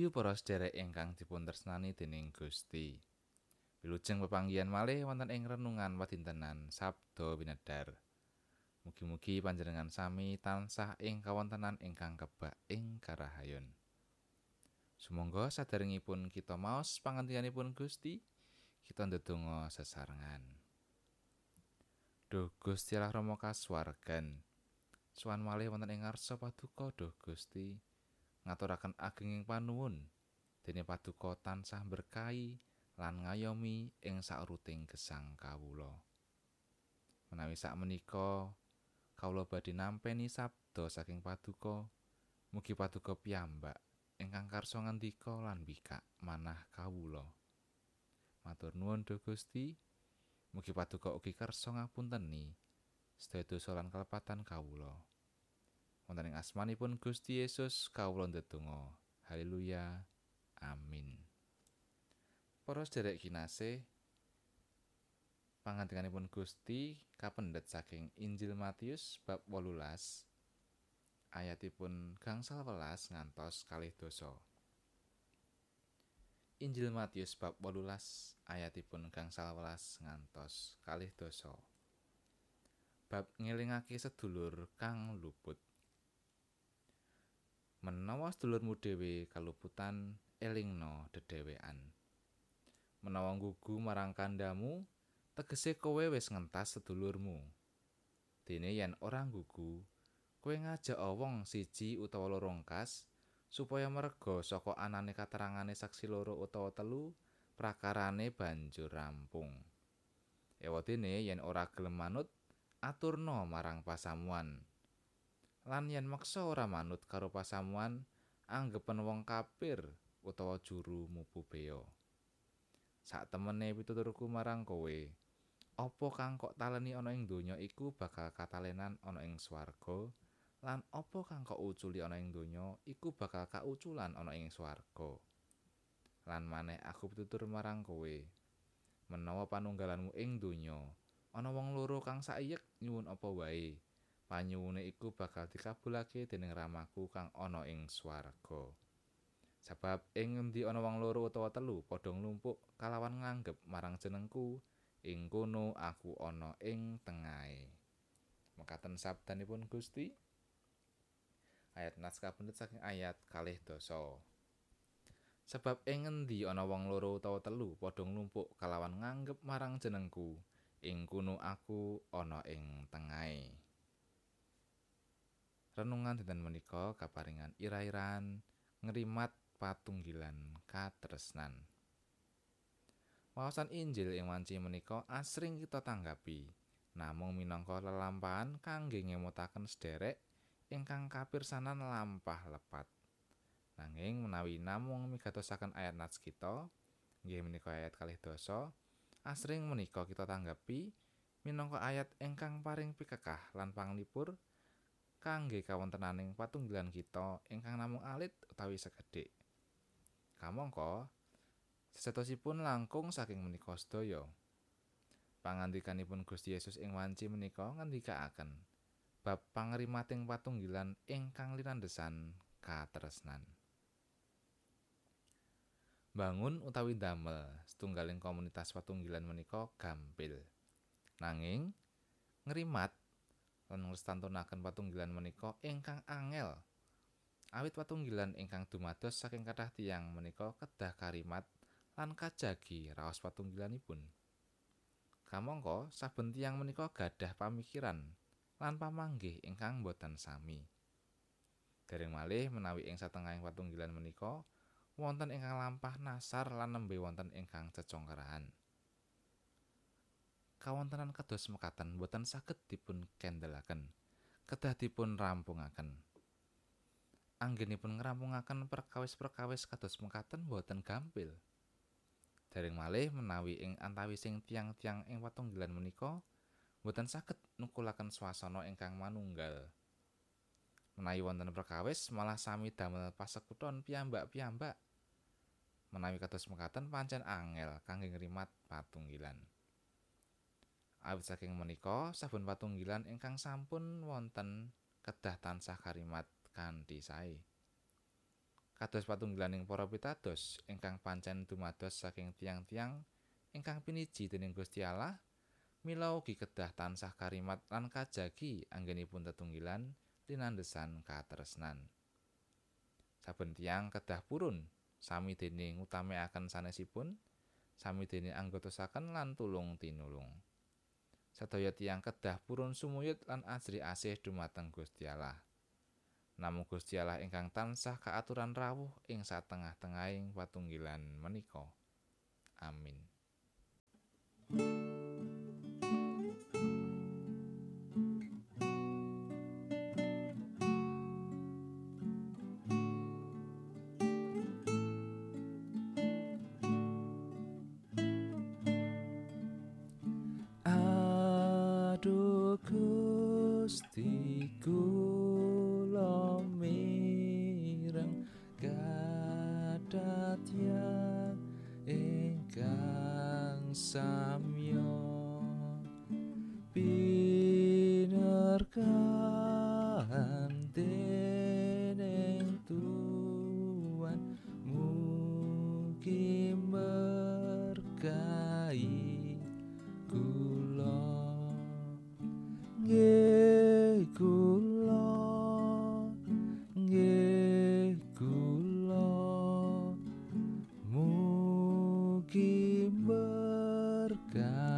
Rahayu para sedherek ingkang dipun tresnani dening Gusti. Wilujeng pepanggihan malih wonten ing renungan wadintenan Sabda Winedar. Mugi-mugi panjenengan sami tansah ing kawontenan ingkang kebak ing karahayon. Sumangga saderengipun kita maos pangandikanipun Gusti, kita ndedonga sesarengan. Duh Gusti Allah Rama kasuwargan. Suwan malih wonten ing ngarsa paduka Duh Gusti. Ngaturaken agenging panuwun. Dene paduka tansah berkahi lan ngayomi ing sauruting gesang kawula. Menawi sak menika kawula badhe nampi sabda saking paduka mugi paduka piyambak ingkang karsa ngandika lan bikak manah kawula. Matur nuwun Duh Gusti. Mugi paduka ugi kersa ngapunteni sedaya dosa lan kelepatan kawula wonten ing asmanipun Gusti Yesus kawula ndedonga. Haleluya. Amin. Para sedherek kinasih pangandikanipun Gusti kapendhet saking Injil Matius bab 18 ayatipun gangsal welas ngantos kalih dosa. Injil Matius bab 18 ayatipun gangsal welas ngantos kalih dosa. Bab ngelingake sedulur kang luput menawa sedulurmu dhewe kaluputan elingno dedewean. Menawa gugu marang kandamu tegese kowe wis ngentas sedulurmu. Dene yen ora gugu kowe ngajak wong siji utawa loro kas supaya merga saka anane katerangane saksi loro utawa telu prakarane banjur rampung. Ewa dene yen ora gelem manut aturno marang pasamuan lan yen meksa ora manut karo pasamuan anggepen wong kafir utawa juru mupu beo sak temene pituturku marang kowe apa kang kok taleni ana ing donya iku bakal katalenan ana ing swarga? Lan apa kang kok uculi ana ing donya iku bakal kauculan ana ing swarga? Lan maneh aku pitutur marang kowe menawa panunggalanmu ing donya ana wong loro kang saiyek nyuwun apa wae panyuwune iku bakal dikabulake dening ramaku kang ana ing swarga. Sebab ing endi ana wong loro utawa telu padha nglumpuk kalawan nganggep marang jenengku, ing kono aku ana ing tengahe. Mekaten sabdanipun Gusti. Ayat naskah pendet saking ayat kalih dosa. Sebab ing endi ana wong loro utawa telu padha nglumpuk kalawan nganggep marang jenengku, ing kono aku ana ing tengahe. Renungan dinten menika kaparingan ira-iran ngrimat patunggilan katresnan. Wawasan Injil ing wanci menika asring kita tanggapi. Namung minangka lelampahan kangge ngemutaken sederek ingkang kapirsanan lampah lepat. Nanging menawi namung migatosaken ayat nats kita nggih menika ayat kalih dosa asring menika kita tanggapi minangka ayat ingkang paring pikekah lan panglipur kangge kawontenaning patunggilan kita ingkang namung alit utawi sekedhik. Kamangka sesetosipun langkung saking menika sedaya. Pangandikanipun Gusti Yesus ing wanci menika ngendikaaken bab pangrimating patunggilan ingkang linandesan katresnan. Bangun utawi damel setunggaling komunitas patunggilan menika gampil. Nanging ngrimat lan nglestantunaken patunggilan menika ingkang angel. Awit patunggilan ingkang dumados saking kathah tiyang menika kedah karimat lan kajagi raos patunggilanipun. Kamangka saben tiyang menika gadah pamikiran lan pamanggih ingkang boten sami. Dereng malih menawi ing satengahing patunggilan menika wonten ingkang lampah nasar lan nembe wonten ingkang cecongkerahan. Kawontenan kados mekaten boten saged dipun kendelaken kedah dipun rampungaken. Anggenipun ngrampungaken perkawis-perkawis kados mekaten boten gampil. Dereng malih menawi ing antawising tiang-tiang ing watunggilan menika boten saged nukulaken swasana ingkang manunggal. Menawi wonten perkawis malah sami damel pasekuton piyambak-piyambak. Menawi kados mekaten pancen angel kangge ngrimat patunggilan Awit saking menika saben patunggilan ingkang sampun wonten kedah tansah karimat kanthi sae. kados patunggilaning para pitados ingkang pancen dumados saking tiang-tiang ingkang piniji dening Gusti Allah mila ugi kedah tansah karimat lan kajagi anggenipun tetunggilan linandesan katresnan saben tiang kedah purun sami dene ngutamekaken sanesipun sami dene anggotosaken lan tulung tinulung sadaya tiang kedah purun sumuyut lan asri asih dumateng Gusti Allah Namung Gusti Allah ingkang tansah kaaturan rawuh ing satengah-tengahing patunggilan menika. Amin. Gusti kula mireng gadatya ingkang samya. Binerkan mugi berkahi